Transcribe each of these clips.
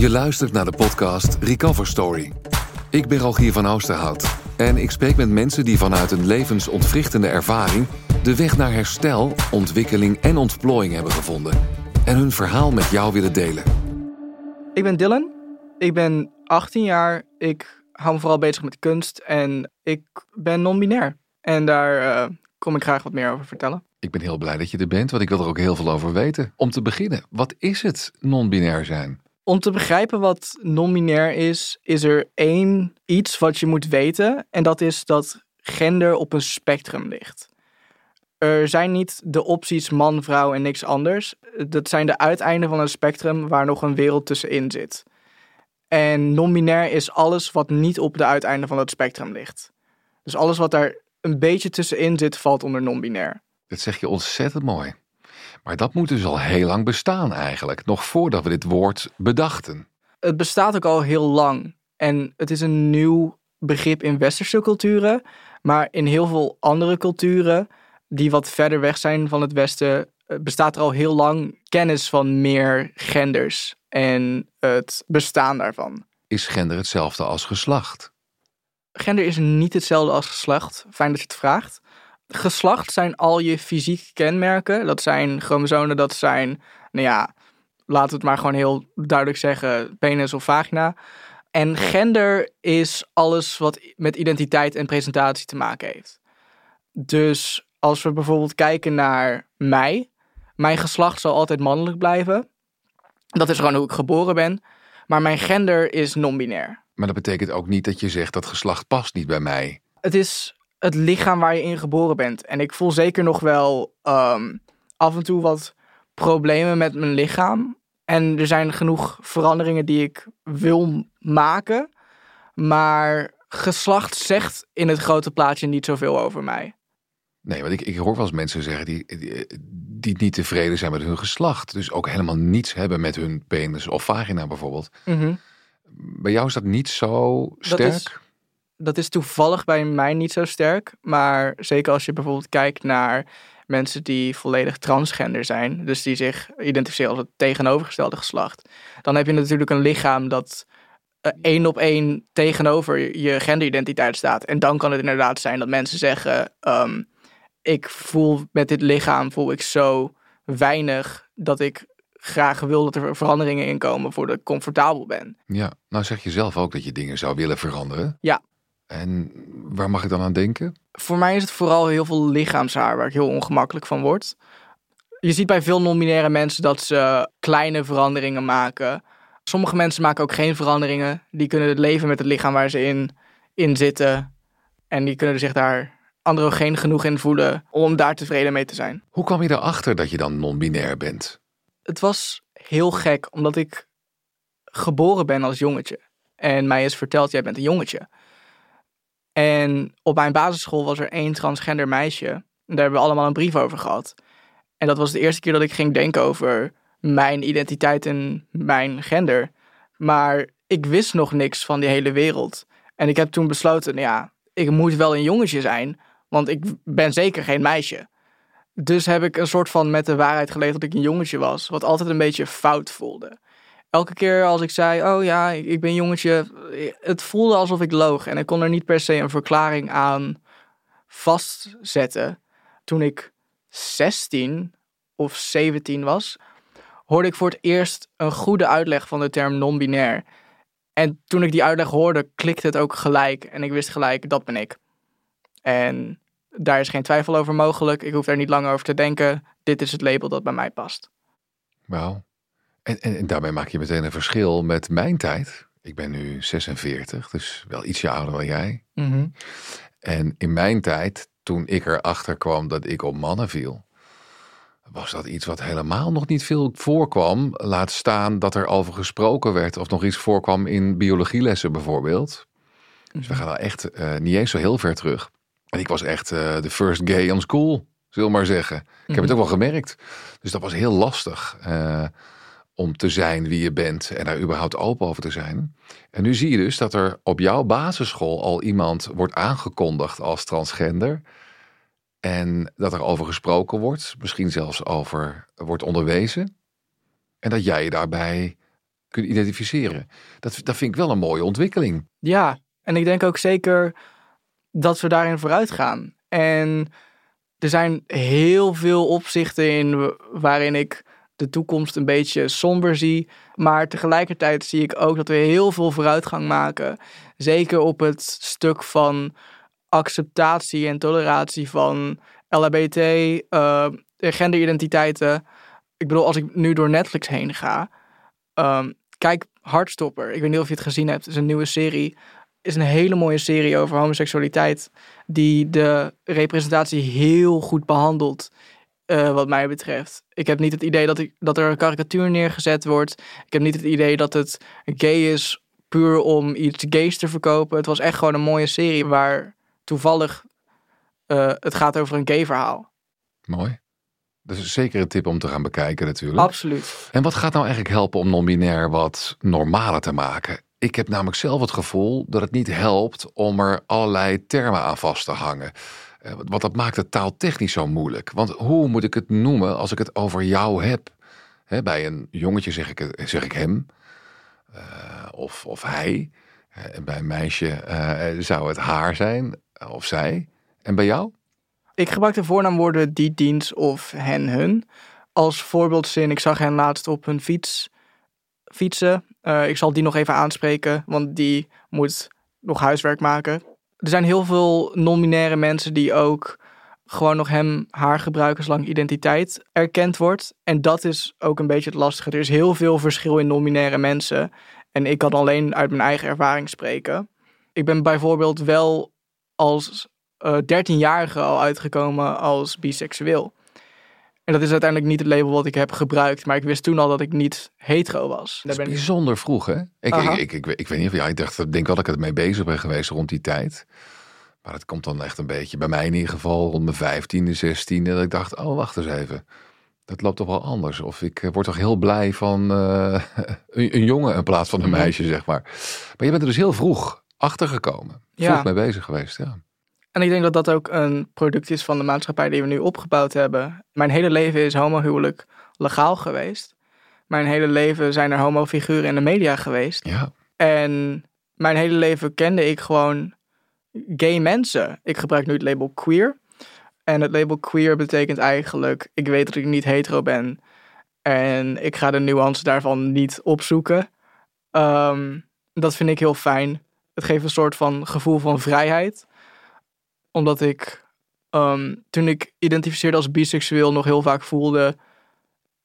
Je luistert naar de podcast Recover Story. Ik ben Rogier van Oosterhout en ik spreek met mensen die vanuit een levensontwrichtende ervaring de weg naar herstel, ontwikkeling en ontplooiing hebben gevonden en hun verhaal met jou willen delen. Ik ben Dylan. Ik ben 18 jaar. Ik hou me vooral bezig met kunst en ik ben non-binair. En daar uh, kom ik graag wat meer over vertellen. Ik ben heel blij dat je er bent, want ik wil er ook heel veel over weten. Om te beginnen, wat is het non-binair zijn? Om te begrijpen wat non-binair is, is er één iets wat je moet weten. En dat is dat gender op een spectrum ligt. Er zijn niet de opties man, vrouw en niks anders. Dat zijn de uiteinden van een spectrum waar nog een wereld tussenin zit. En non-binair is alles wat niet op de uiteinden van het spectrum ligt. Dus alles wat daar een beetje tussenin zit, valt onder non-binair. Dat zeg je ontzettend mooi. Maar dat moet dus al heel lang bestaan eigenlijk, nog voordat we dit woord bedachten. Het bestaat ook al heel lang. En het is een nieuw begrip in westerse culturen. Maar in heel veel andere culturen, die wat verder weg zijn van het Westen, eh, bestaat er al heel lang kennis van meer genders en het bestaan daarvan. Is gender hetzelfde als geslacht? Gender is niet hetzelfde als geslacht. Fijn dat je het vraagt geslacht zijn al je fysieke kenmerken. Dat zijn chromosomen, dat zijn, nou ja, laten we het maar gewoon heel duidelijk zeggen, penis of vagina. En gender is alles wat met identiteit en presentatie te maken heeft. Dus als we bijvoorbeeld kijken naar mij, mijn geslacht zal altijd mannelijk blijven. Dat is gewoon hoe ik geboren ben. Maar mijn gender is non-binair. Maar dat betekent ook niet dat je zegt dat geslacht past niet bij mij. Het is het lichaam waar je in geboren bent. En ik voel zeker nog wel ehm, af en toe wat problemen met mijn lichaam. En er zijn genoeg veranderingen die ik wil maken. Maar geslacht zegt in het grote plaatje niet zoveel over mij. Nee, want ik, ik hoor wel eens mensen zeggen die, die, niet tevreden zijn met hun geslacht. Dus ook helemaal niets hebben met hun penis of vagina bijvoorbeeld. Mhm. Bij jou is dat niet zo sterk? Dat is toevallig bij mij niet zo sterk. Maar zeker als je bijvoorbeeld kijkt naar mensen die volledig transgender zijn. Dus die zich identificeren als het tegenovergestelde geslacht. Dan heb je natuurlijk een lichaam dat uh, één op één tegenover je genderidentiteit staat. En dan kan het inderdaad zijn dat mensen zeggen... Um, ik voel met dit lichaam voel ik zo weinig dat ik graag wil dat er veranderingen in komen voordat ik comfortabel ben. Ja, nou zeg je zelf ook dat je dingen zou willen veranderen. Ja, en waar mag ik dan aan denken? Voor mij is het vooral heel veel lichaamshaar waar ik heel ongemakkelijk van word. Je ziet bij veel non-binaire mensen dat ze kleine veranderingen maken. Sommige mensen maken ook geen veranderingen. Die kunnen het leven met het lichaam waar ze in, in zitten. En die kunnen zich daar androgeen genoeg in voelen om daar tevreden mee te zijn. Hoe kwam je erachter dat je dan non-binair bent? Het was heel gek, omdat ik geboren ben als jongetje. En mij is verteld, jij bent een jongetje. En op mijn basisschool was er één transgender meisje. En daar hebben we allemaal een brief over gehad. En dat was de eerste keer dat ik ging denken over mijn identiteit en mijn gender. Maar ik wist nog niks van die hele wereld. En ik heb toen besloten, nou ja, ik moet wel een jongetje zijn, want ik ben zeker geen meisje. Dus heb ik een soort van met de waarheid geleefd dat ik een jongetje was, wat altijd een beetje fout voelde elke keer als ik zei, oh ja, ik ben jongetje, het voelde alsof ik loog. En ik kon er niet per se een verklaring aan vastzetten. Toen ik 16 of 17 was, hoorde ik voor het eerst een goede uitleg van de term non-binair. En toen ik die uitleg hoorde, klikte het ook gelijk. En ik wist gelijk, dat ben ik. En daar is geen twijfel over mogelijk. Ik hoef daar niet langer over te denken. Dit is het label dat bij mij past. Wauw. En, en, daarmee maak je meteen een verschil met mijn tijd. Ik ben nu 46, dus wel ietsje ouder dan jij. Mhm. En in mijn tijd, toen ik erachter kwam dat ik op mannen viel, was dat iets wat helemaal nog niet veel voorkwam. Laat staan dat er over gesproken werd of nog iets voorkwam in biologielessen bijvoorbeeld. Dus we mhm. gaan dan echt uh, niet eens zo heel ver terug. En ik was echt uh, de first gay on school, we maar zeggen. Ik heb het mhm. ook wel gemerkt. Dus dat was heel lastig. Uh, om te zijn wie je bent en daar überhaupt open over te zijn. En nu zie je dus dat er op jouw basisschool al iemand wordt aangekondigd als transgender. En dat er over gesproken wordt, misschien zelfs over wordt onderwezen. En dat jij je daarbij kunnen identificeren. Dat, dat vind ik wel een mooie ontwikkeling. Ja, en ik denk ook zeker dat we daarin vooruit gaan. En er zijn heel veel opzichten in waarin ik de toekomst een beetje somber zie. Maar tegelijkertijd zie ik ook dat we heel veel vooruitgang maken. Zeker op het stuk van acceptatie en toleratie van LHBT, uh, genderidentiteiten. Ik bedoel, als ik nu door Netflix heen ga, um, kijk Hartstopper. Ik weet niet of je het gezien hebt. Het is een nieuwe serie. is een hele mooie serie over homoseksualiteit. Die de representatie heel goed behandelt. Uh, wat mij betreft. Ik heb niet het idee dat, ik, dat er een karikatuur neergezet wordt. Ik heb niet het idee dat het gay is puur om iets gays te verkopen. Het was echt gewoon een mooie serie waar toevallig uh, het gaat over een gay verhaal. Mooi. Dat is zeker een tip om te gaan bekijken natuurlijk. Absoluut. En wat gaat nou eigenlijk helpen om non-binair wat normaler te maken? Ik heb namelijk zelf het gevoel dat het niet helpt om er allerlei termen aan vast te hangen. Eh, want dat maakt het taaltechnisch zo moeilijk. Want hoe moet ik het noemen als ik het over jou heb? bij een jongetje zeg ik, zeg ik hem uh, of, of hij. En bij een meisje zou het haar zijn of zij. En bij jou? Ik gebruik de voornaamwoorden die, diens of hen, hun. Als voorbeeldzin, ik zag hen laatst op hun fiets fietsen. Ik zal die nog even aanspreken, want die moet nog huiswerk maken. Er zijn heel veel non-binaire mensen die ook gewoon nog hem, haar gebruiken zolang identiteit erkend wordt. En dat is ook een beetje het lastige. Er is heel veel verschil in non-binaire mensen. En ik kan alleen uit mijn eigen ervaring spreken. Ik ben bijvoorbeeld wel als uh, eh, 13-jarige al uitgekomen als biseksueel. En dat is uiteindelijk niet het label wat ik heb gebruikt. Maar ik wist toen al dat ik niet hetero was. Dat is bijzonder vroeg, hè? Ik, ik, ik, ik, ik, weet niet of ja, ik dacht, denk wel dat ik er mee bezig ben geweest rond die tijd. Maar het komt dan echt een beetje, bij mij in ieder geval, rond mijn 15e, 16e. Dat ik dacht, oh, wacht eens even. Dat loopt toch wel anders. Of ik eh, word toch heel blij van uh, een, een, jongen in plaats van een mhm. meisje, zeg maar. Maar je bent er dus heel vroeg achter gekomen. Vroeg ja. mee bezig geweest, ja. En ik denk dat dat ook een product is van de maatschappij die we nu opgebouwd hebben. Mijn hele leven is homohuwelijk legaal geweest. Mijn hele leven zijn er homofiguren in de media geweest. Ja. En mijn hele leven kende ik gewoon gay mensen. Ik gebruik nu het label queer. En het label queer betekent eigenlijk, ik weet dat ik niet hetero ben. En ik ga de nuance daarvan niet opzoeken. Um, dat vind ik heel fijn. Het geeft een soort van gevoel van vrijheid omdat ik ehm, toen ik identificeerde als biseksueel nog heel vaak voelde.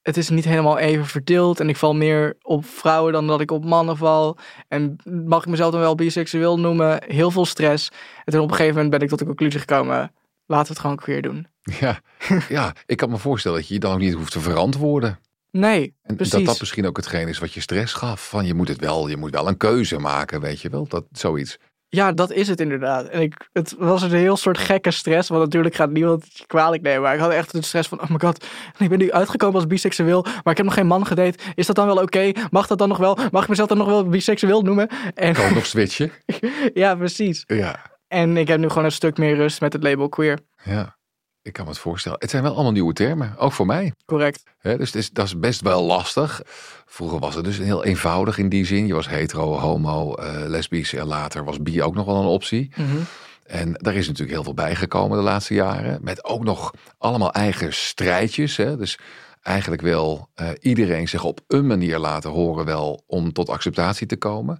Het is niet helemaal even verdeeld. En ik val meer op vrouwen dan dat ik op mannen val. En mag ik mezelf dan wel biseksueel noemen? Heel veel stress. En toen op een gegeven moment ben ik tot de conclusie gekomen. Laten we het gewoon queer doen. Ja, ja, ik kan me voorstellen dat je je dan ook niet hoeft te verantwoorden. Nee, en precies. dat dat misschien ook hetgeen is wat je stress gaf. Van je moet het wel, je moet wel een keuze maken, weet je wel. Dat zoiets. Ja, dat is het inderdaad. En ik, het was een heel soort gekke stress. Want natuurlijk gaat niemand kwalijk nemen. Maar ik had echt de stress van: oh my god, ik ben nu uitgekomen als biseksueel. Maar ik heb nog geen man gedate. Is dat dan wel oké? Mag dat dan nog wel? Mag ik mezelf dan nog wel biseksueel noemen? En... Kan nog switchen? ja, precies. Ja. En ik heb nu gewoon een stuk meer rust met het label queer. Ja. Ik kan me het voorstellen. Het zijn wel allemaal nieuwe termen, ook voor mij. Correct. dus is, dat is best wel lastig. Vroeger was het dus heel eenvoudig in die zin. Je was hetero, homo, uh, lesbisch en later was bi ook nog wel een optie. Mhm. En daar is natuurlijk heel veel bijgekomen de laatste jaren. Met ook nog allemaal eigen strijdjes. Hè? Dus eigenlijk wil uh, iedereen zich op een manier laten horen wel om tot acceptatie te komen.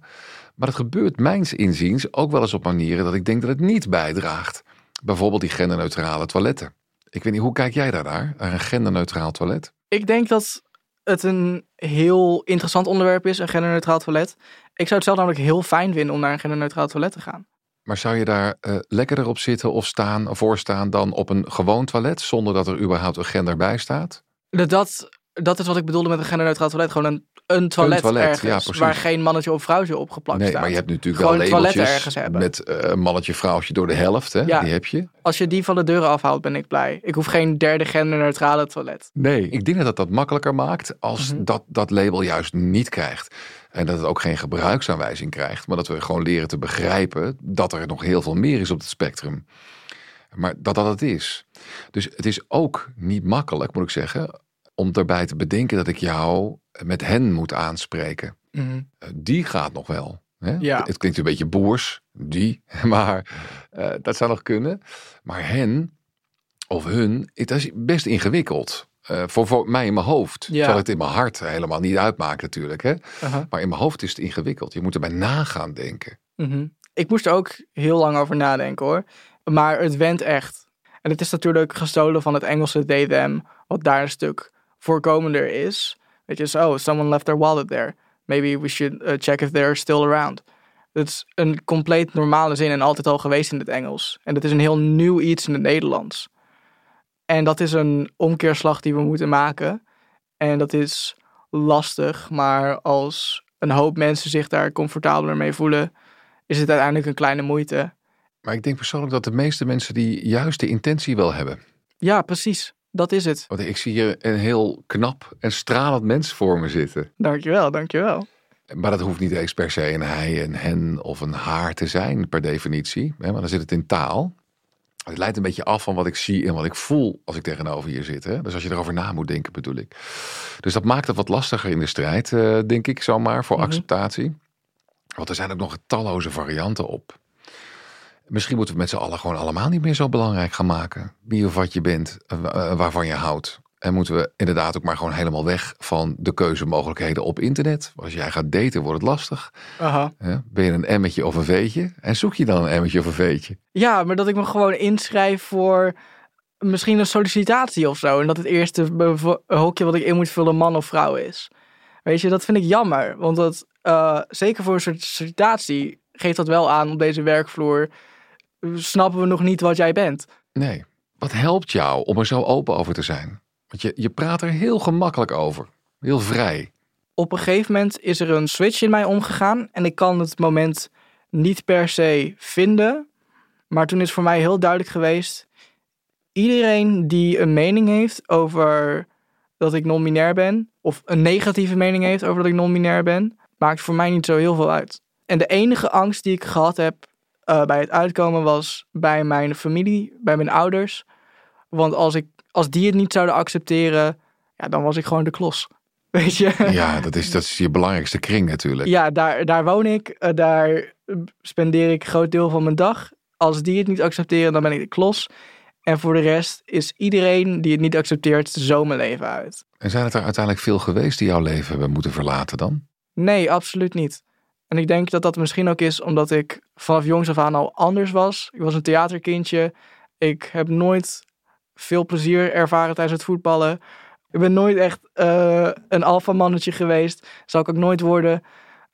Maar het gebeurt mijns inziens ook wel eens op manieren dat ik denk dat het niet bijdraagt. Bijvoorbeeld die genderneutrale toiletten. Ik weet niet, hoe kijk jij daar naar? Naar een genderneutraal toilet? Ik denk dat het een heel interessant onderwerp is, een genderneutraal toilet. Ik zou het zelf namelijk heel fijn vinden om naar een genderneutraal toilet te gaan. Maar zou je daar uh, lekkerder op zitten of staan, voor staan dan op een gewoon toilet, zonder dat er überhaupt een gender bij staat? Dat, dat is wat ik bedoelde met een genderneutraal toilet. Gewoon een een toilet, een toilet ergens, waar geen mannetje of vrouwtje opgeplakt nee, staat. maar je hebt natuurlijk Gewoon wel labeltjes ergens hebben. met uh, mannetje, vrouwtje door de helft. Hè? Ja. Die heb je. Als je die van de deuren afhaalt, ben ik blij. Ik hoef geen derde genderneutrale toilet. Nee, ik denk dat dat makkelijker maakt als mhm. dat, dat label juist niet krijgt. En dat het ook geen gebruiksaanwijzing krijgt. Maar dat we gewoon leren te begrijpen dat er nog heel veel meer is op het spectrum. Maar dat dat het is. Dus het is ook niet makkelijk, moet ik zeggen, om daarbij te bedenken dat ik jou met hen moet aanspreken. Mhm. Eh, die gaat nog wel. Hè? Ja. Het klinkt een beetje boers, die, maar eh, dat zou nog kunnen. Maar hen of hun, het is best ingewikkeld. Eh, voor, voor mij in mijn hoofd. Ja. Terwijl het in mijn hart helemaal niet uitmaakt natuurlijk. Hè? Maar in mijn hoofd is het ingewikkeld. Je moet erbij nagaan denken. Mhm. Ik moest er ook heel lang over nadenken hoor. Maar het went echt. En het is natuurlijk gestolen van het Engelse they them, wat daar een stuk voorkomender is. Weet je, so someone left their wallet there. Maybe we should uh, check if they're still around. Het is een compleet normale zin en altijd al geweest in het Engels. En het is een heel nieuw iets in het Nederlands. En dat is een omkeerslag die we moeten maken. En dat is lastig, maar als een hoop mensen zich daar comfortabeler mee voelen, is het uiteindelijk een kleine moeite. Maar ik denk persoonlijk dat de meeste mensen die juist de intentie wel hebben. Ja, precies. Dat is het. Want ik zie hier een heel knap en stralend mens voor me zitten. Dankjewel, dankjewel. Maar dat hoeft niet eens per se een hij, een hen of een haar te zijn per definitie. Hè? Maar dan zit het in taal. Het leidt een beetje af van wat ik zie en wat ik voel als ik tegenover je zit. Hè? Dus als je erover na moet denken bedoel ik. Dus dat maakt het wat lastiger in de strijd, eh, denk ik zomaar, voor Mhm. acceptatie. Want er zijn ook nog talloze varianten op. Misschien moeten we met z'n allen gewoon allemaal niet meer zo belangrijk gaan maken. Wie of wat je bent, eh, eh, waarvan je houdt. En moeten we inderdaad ook maar gewoon helemaal weg van de keuzemogelijkheden op internet. Als jij gaat daten wordt het lastig. Aha. Ben je een emmetje of een veetje? En zoek je dan een emmetje of een veetje? Ja, maar dat ik me gewoon inschrijf voor misschien een sollicitatie of zo. En dat het eerste hokje wat ik in moet vullen man of vrouw is. Weet je, dat vind ik jammer. Want dat, eh, zeker voor een sollicitatie geeft dat wel aan op deze werkvloer. Snappen we nog niet wat jij bent. Nee. Wat helpt jou om er zo open over te zijn? Want je, je praat er heel gemakkelijk over. Heel vrij. op een gegeven moment is er een switch in mij omgegaan. En ik kan het moment niet per se vinden. Maar toen is voor mij heel duidelijk geweest. Iedereen die een mening heeft over dat ik non-binair ben. Of een negatieve mening heeft over dat ik non-binair ben. Maakt voor mij niet zo heel veel uit. En de enige angst die ik gehad heb eh, bij het uitkomen was bij mijn familie, bij mijn ouders. Want als, ik, als die het niet zouden accepteren, ja, dan was ik gewoon de klos. Weet je? Ja, dat is, dat is je belangrijkste kring natuurlijk. Ja, daar, daar woon ik. eh, daar spendeer ik een groot deel van mijn dag. Als die het niet accepteren, dan ben ik de klos. En voor de rest is iedereen die het niet accepteert, zo mijn leven uit. En zijn het er uiteindelijk veel geweest die jouw leven hebben moeten verlaten dan? Nee, absoluut niet. En ik denk dat dat misschien ook is omdat ik vanaf jongs af aan al anders was. Ik was een theaterkindje. Ik heb nooit veel plezier ervaren tijdens het voetballen. Ik ben nooit echt eh, een alfamannetje geweest. Zal ik ook nooit worden.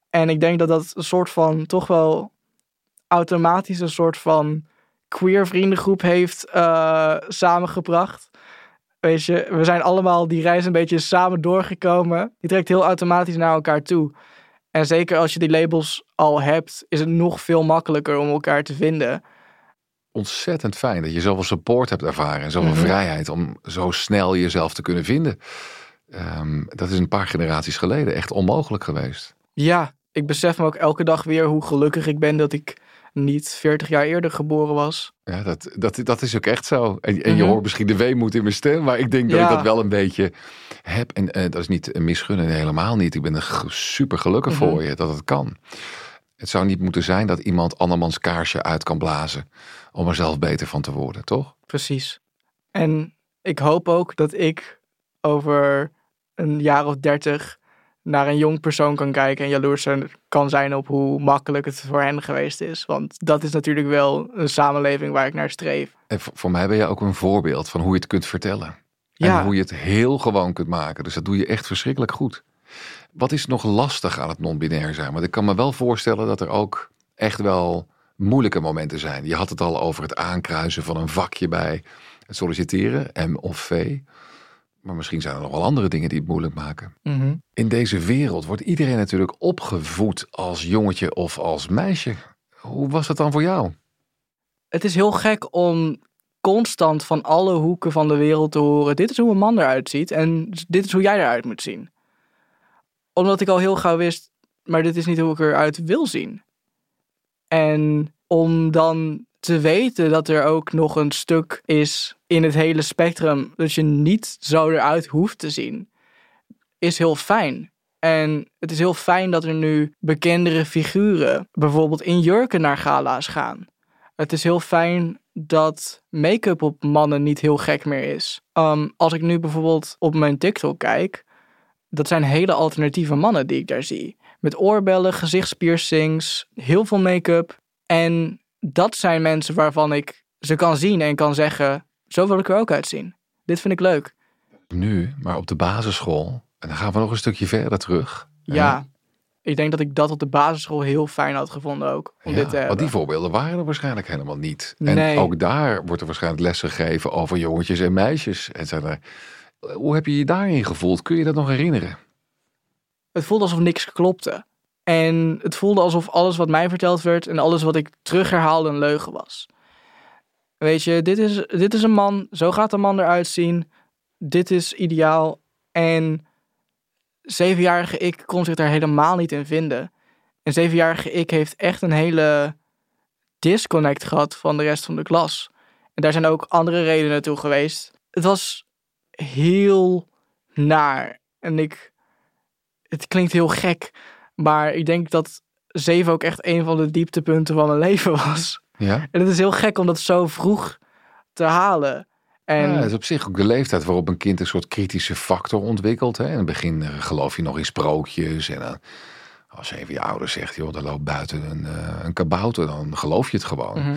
En ik denk dat dat een soort van toch wel automatisch een soort van queer vriendengroep heeft eh, samengebracht. Weet je, we zijn allemaal die reis een beetje samen doorgekomen. Die trekt heel automatisch naar elkaar toe. En zeker als je die labels al hebt, is het nog veel makkelijker om elkaar te vinden. Ontzettend fijn dat je zoveel support hebt ervaren en zoveel Mhm. vrijheid om zo snel jezelf te kunnen vinden. Ehm, dat is een paar generaties geleden echt onmogelijk geweest. Ja, ik besef me ook elke dag weer hoe gelukkig ik ben dat ik niet 40 jaar eerder geboren was. Ja, dat, dat, dat is ook echt zo. En, en je Mhm. hoort misschien de weemoed in mijn stem, maar ik denk dat Ja. ik dat wel een beetje heb. En eh, dat is niet een misgunnen, helemaal niet. Ik ben er super gelukkig Mhm. voor je dat het kan. Het zou niet moeten zijn dat iemand andermans kaarsje uit kan blazen om er zelf beter van te worden, toch? Precies. En ik hoop ook dat ik over een jaar of dertig naar een jong persoon kan kijken en jaloers zijn- kan zijn op hoe makkelijk het voor hen geweest is. Want dat is natuurlijk wel een samenleving waar ik naar streef. En voor, voor mij ben je ook een voorbeeld van hoe je het kunt vertellen. Ja. En hoe je het heel gewoon kunt maken. Dus dat doe je echt verschrikkelijk goed. Wat is nog lastig aan het non-binair zijn? Want ik kan me wel voorstellen dat er ook echt wel moeilijke momenten zijn. Je had het al over het aankruisen van een vakje bij het solliciteren, M of V. Maar misschien zijn er nog wel andere dingen die het moeilijk maken. Mhm. In deze wereld wordt iedereen natuurlijk opgevoed als jongetje of als meisje. Hoe was dat dan voor jou? Het is heel gek om constant van alle hoeken van de wereld te horen: dit is hoe een man eruit ziet en dit is hoe jij eruit moet zien. Omdat ik al heel gauw wist, maar dit is niet hoe ik eruit wil zien. En om dan te weten dat er ook nog een stuk is in het hele spectrum dat je niet zo eruit hoeft te zien, is heel fijn. En het is heel fijn dat er nu bekendere figuren bijvoorbeeld in jurken naar gala's gaan. Het is heel fijn dat make-up op mannen niet heel gek meer is. Um, als ik nu bijvoorbeeld op mijn TikTok kijk, dat zijn hele alternatieve mannen die ik daar zie. Met oorbellen, gezichtspiercings, heel veel make-up. En dat zijn mensen waarvan ik ze kan zien en kan zeggen: zo wil ik er ook uitzien. Dit vind ik leuk. Nu, maar op de basisschool, en dan gaan we nog een stukje verder terug. Ja, ik denk dat ik dat op de basisschool heel fijn had gevonden ook. Om Ja, dit te want die voorbeelden waren er waarschijnlijk helemaal niet. En Nee. ook daar wordt er waarschijnlijk les gegeven over jongetjes en meisjes. En zijn er, hoe heb je je daarin gevoeld? Kun je dat nog herinneren? Het voelde alsof niks klopte. En het voelde alsof alles wat mij verteld werd en alles wat ik terugherhaalde een leugen was. Weet je, dit is, dit is een man, zo gaat een man eruit zien. Dit is ideaal. En zevenjarige ik kon zich daar helemaal niet in vinden. En zevenjarige ik heeft echt een hele disconnect gehad van de rest van de klas. En daar zijn ook andere redenen toe geweest. Het was heel naar. En ik. Het klinkt heel gek. Maar ik denk dat zeven ook echt een van de dieptepunten van mijn leven was. Ja? En het is heel gek om dat zo vroeg te halen. En ja, het is op zich ook de leeftijd waarop een kind een soort kritische factor ontwikkelt. Hè? In het begin eh, geloof je nog in sprookjes. En dan, als even je ouder zegt, joh, er loopt buiten een, eh, een kabouter, dan geloof je het gewoon. Mhm.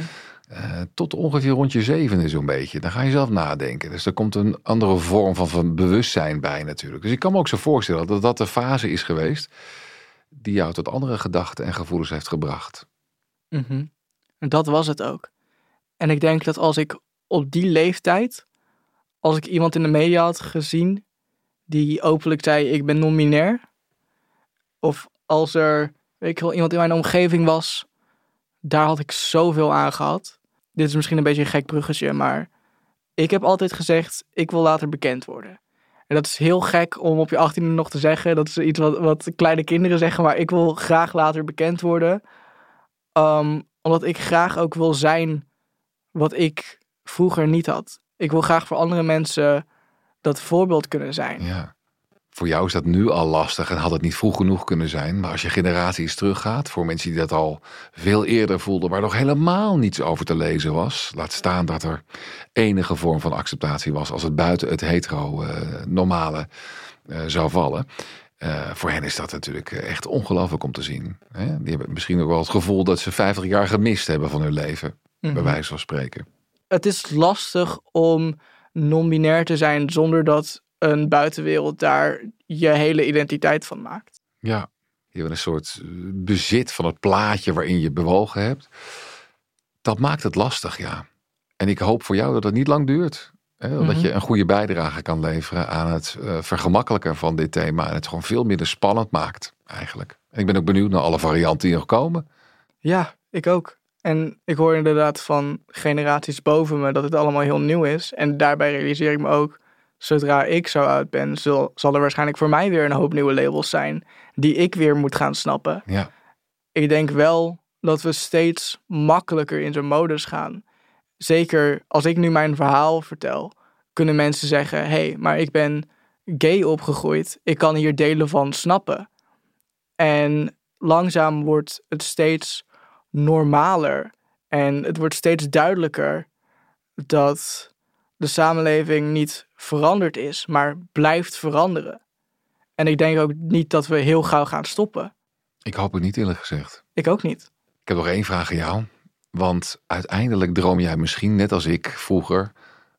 Eh, tot ongeveer rond je zevende zo'n beetje. Dan ga je zelf nadenken. Dus er komt een andere vorm van, van bewustzijn bij natuurlijk. Dus ik kan me ook zo voorstellen dat dat de fase is geweest... die jou tot andere gedachten en gevoelens heeft gebracht. En dat was het ook. En ik denk dat als ik op die leeftijd, als ik iemand in de media had gezien die openlijk zei: Ik ben non-binair, of als er weet ik wel, iemand in mijn omgeving was, daar had ik zoveel aan gehad. Dit is misschien een beetje een gek bruggetje, maar ik heb altijd gezegd: Ik wil later bekend worden. En dat is heel gek om op je achttiende nog te zeggen. Dat is iets wat, wat kleine kinderen zeggen, maar ik wil graag later bekend worden. Um, omdat ik graag ook wil zijn wat ik vroeger niet had. Ik wil graag voor andere mensen dat voorbeeld kunnen zijn. Ja. Voor jou is dat nu al lastig en had het niet vroeg genoeg kunnen zijn. Maar als je generaties teruggaat, voor mensen die dat al veel eerder voelden, waar nog helemaal niets over te lezen was. Laat staan dat er enige vorm van acceptatie was als het buiten het hetero-normale zou vallen. Uh, voor hen is dat natuurlijk echt ongelooflijk om te zien. Hè? Die hebben misschien ook wel het gevoel dat ze 50 jaar gemist hebben van hun leven, mm Mhm. bij wijze van spreken. Het is lastig om non-binair te zijn zonder dat een buitenwereld daar je hele identiteit van maakt. Ja, je hebt een soort eh, bezit van het plaatje waarin je bewogen hebt. Dat maakt het lastig, ja. En ik hoop voor jou dat het niet lang duurt. Hè? Dat Mhm. je een goede bijdrage kan leveren aan het uh, vergemakkelijken van dit thema. En het gewoon veel minder spannend maakt, eigenlijk. En ik ben ook benieuwd naar alle varianten die nog komen. Ja, ik ook. En ik hoor inderdaad van generaties boven me dat het allemaal heel nieuw is. En daarbij realiseer ik me ook, zodra ik zo oud ben, zal, zal er waarschijnlijk voor mij weer een hoop nieuwe labels zijn. Die ik weer moet gaan snappen. Ja. Ik denk wel dat we steeds makkelijker in zo'n modus gaan. Zeker als ik nu mijn verhaal vertel, kunnen mensen zeggen: hé, hey, maar ik ben gay opgegroeid. Ik kan hier delen van snappen. En langzaam wordt het steeds normaler. En het wordt steeds duidelijker dat de samenleving niet veranderd is, maar blijft veranderen. En ik denk ook niet dat we heel gauw gaan stoppen. Ik hoop het niet eerlijk gezegd. Ik ook niet. Ik heb nog één vraag aan jou. Want uiteindelijk droom jij misschien, net als ik vroeger,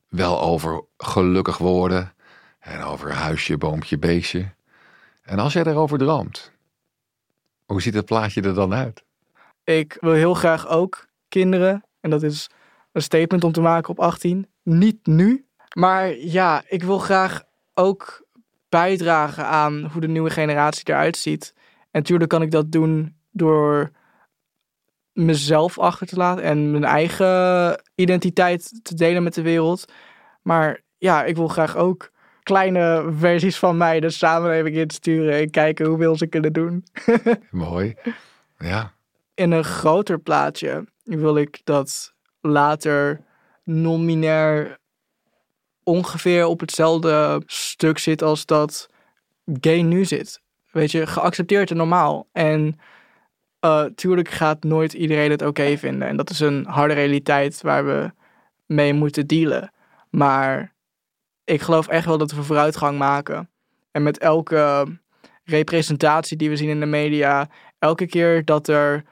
wel over gelukkig worden. En over huisje, boompje, beestje. En als jij daarover droomt, hoe ziet het plaatje er dan uit? Ik wil heel graag ook kinderen. En dat is een statement om te maken op 18. Niet nu. Maar ja, ik wil graag ook bijdragen aan hoe de nieuwe generatie eruit ziet. En natuurlijk kan ik dat doen door mezelf achter te laten en mijn eigen identiteit te delen met de wereld. Maar ja, ik wil graag ook kleine versies van mij de samenleving insturen en kijken hoe we ze kunnen doen. Mooi. Ja. In een groter plaatje wil ik dat later non-binair ongeveer op hetzelfde stuk zit als dat gay nu zit. weet je, geaccepteerd en normaal. En uh, tuurlijk gaat nooit iedereen het oké vinden. En dat is een harde realiteit waar we mee moeten dealen. Maar ik geloof echt wel dat we vooruitgang maken. En met elke representatie die we zien in de media, elke keer dat er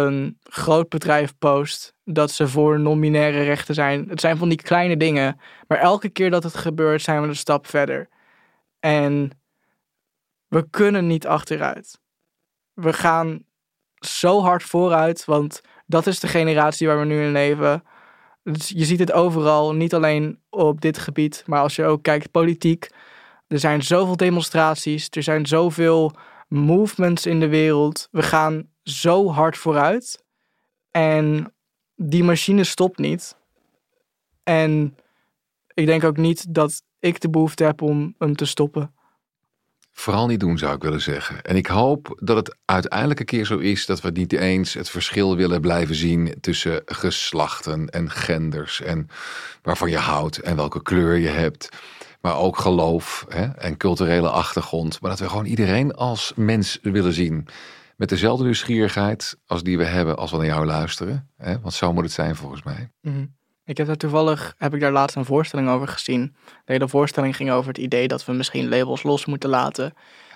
een groot bedrijf post dat ze voor non-binaire rechten zijn. Het zijn van die kleine dingen, maar elke keer dat het gebeurt zijn we een stap verder. En we kunnen niet achteruit. We gaan zo hard vooruit, want dat is de generatie waar we nu in leven. Dus je ziet het overal, niet alleen op dit gebied, maar als je ook kijkt politiek. Er zijn zoveel demonstraties, er zijn zoveel movements in de wereld. We gaan zo hard vooruit. En die machine stopt niet. En ik denk ook niet dat ik de behoefte heb om hem te stoppen. Vooral niet doen, zou ik willen zeggen. En ik hoop dat het uiteindelijk een keer zo is dat we niet eens het verschil willen blijven zien tussen geslachten en genders en waarvan je houdt en welke kleur je hebt. Maar ook geloof hè, en culturele achtergrond. Maar dat we gewoon iedereen als mens willen zien. Met dezelfde nieuwsgierigheid als die we hebben als we naar jou luisteren. Hè? Want zo moet het zijn volgens mij. Mhm. Ik heb daar toevallig, heb ik daar laatst een voorstelling over gezien. De hele voorstelling ging over het idee dat we misschien labels los moeten laten.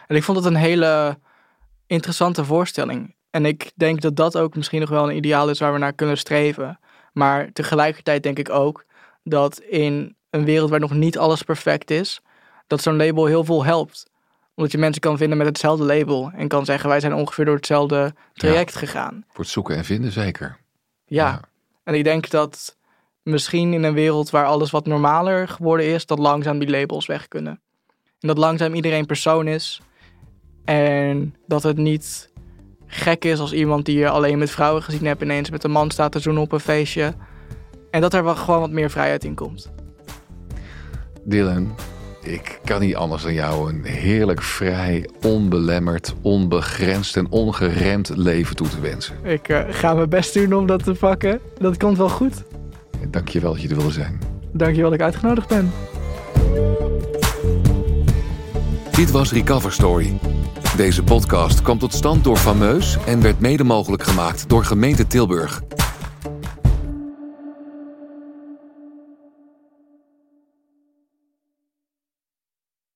En ik vond het een hele interessante voorstelling. En ik denk dat dat ook misschien nog wel een ideaal is waar we naar kunnen streven. Maar tegelijkertijd denk ik ook dat in een wereld waar nog niet alles perfect is, dat zo'n label heel veel helpt. Omdat je mensen kan vinden met hetzelfde label en kan zeggen wij zijn ongeveer door hetzelfde traject gegaan. Voor het zoeken en vinden zeker. ja. En ik denk dat misschien in een wereld waar alles wat normaler geworden is, dat langzaam die labels weg kunnen. En dat langzaam iedereen persoon is. En dat het niet gek is als iemand die je alleen met vrouwen gezien hebt ineens met een man staat te zoenen op een feestje. En dat er wel gewoon wat meer vrijheid in komt. Dylan, ik kan niet anders dan jou een heerlijk vrij, onbelemmerd, onbegrensd en ongeremd leven toe te wensen. Ik uh, ga mijn best doen om dat te pakken. Dat komt wel goed. Dank je wel dat je er wilde zijn. Dank je wel dat ik uitgenodigd ben. Dit was Recover Story. Deze podcast kwam tot stand door Fameus en werd mede mogelijk gemaakt door gemeente Tilburg.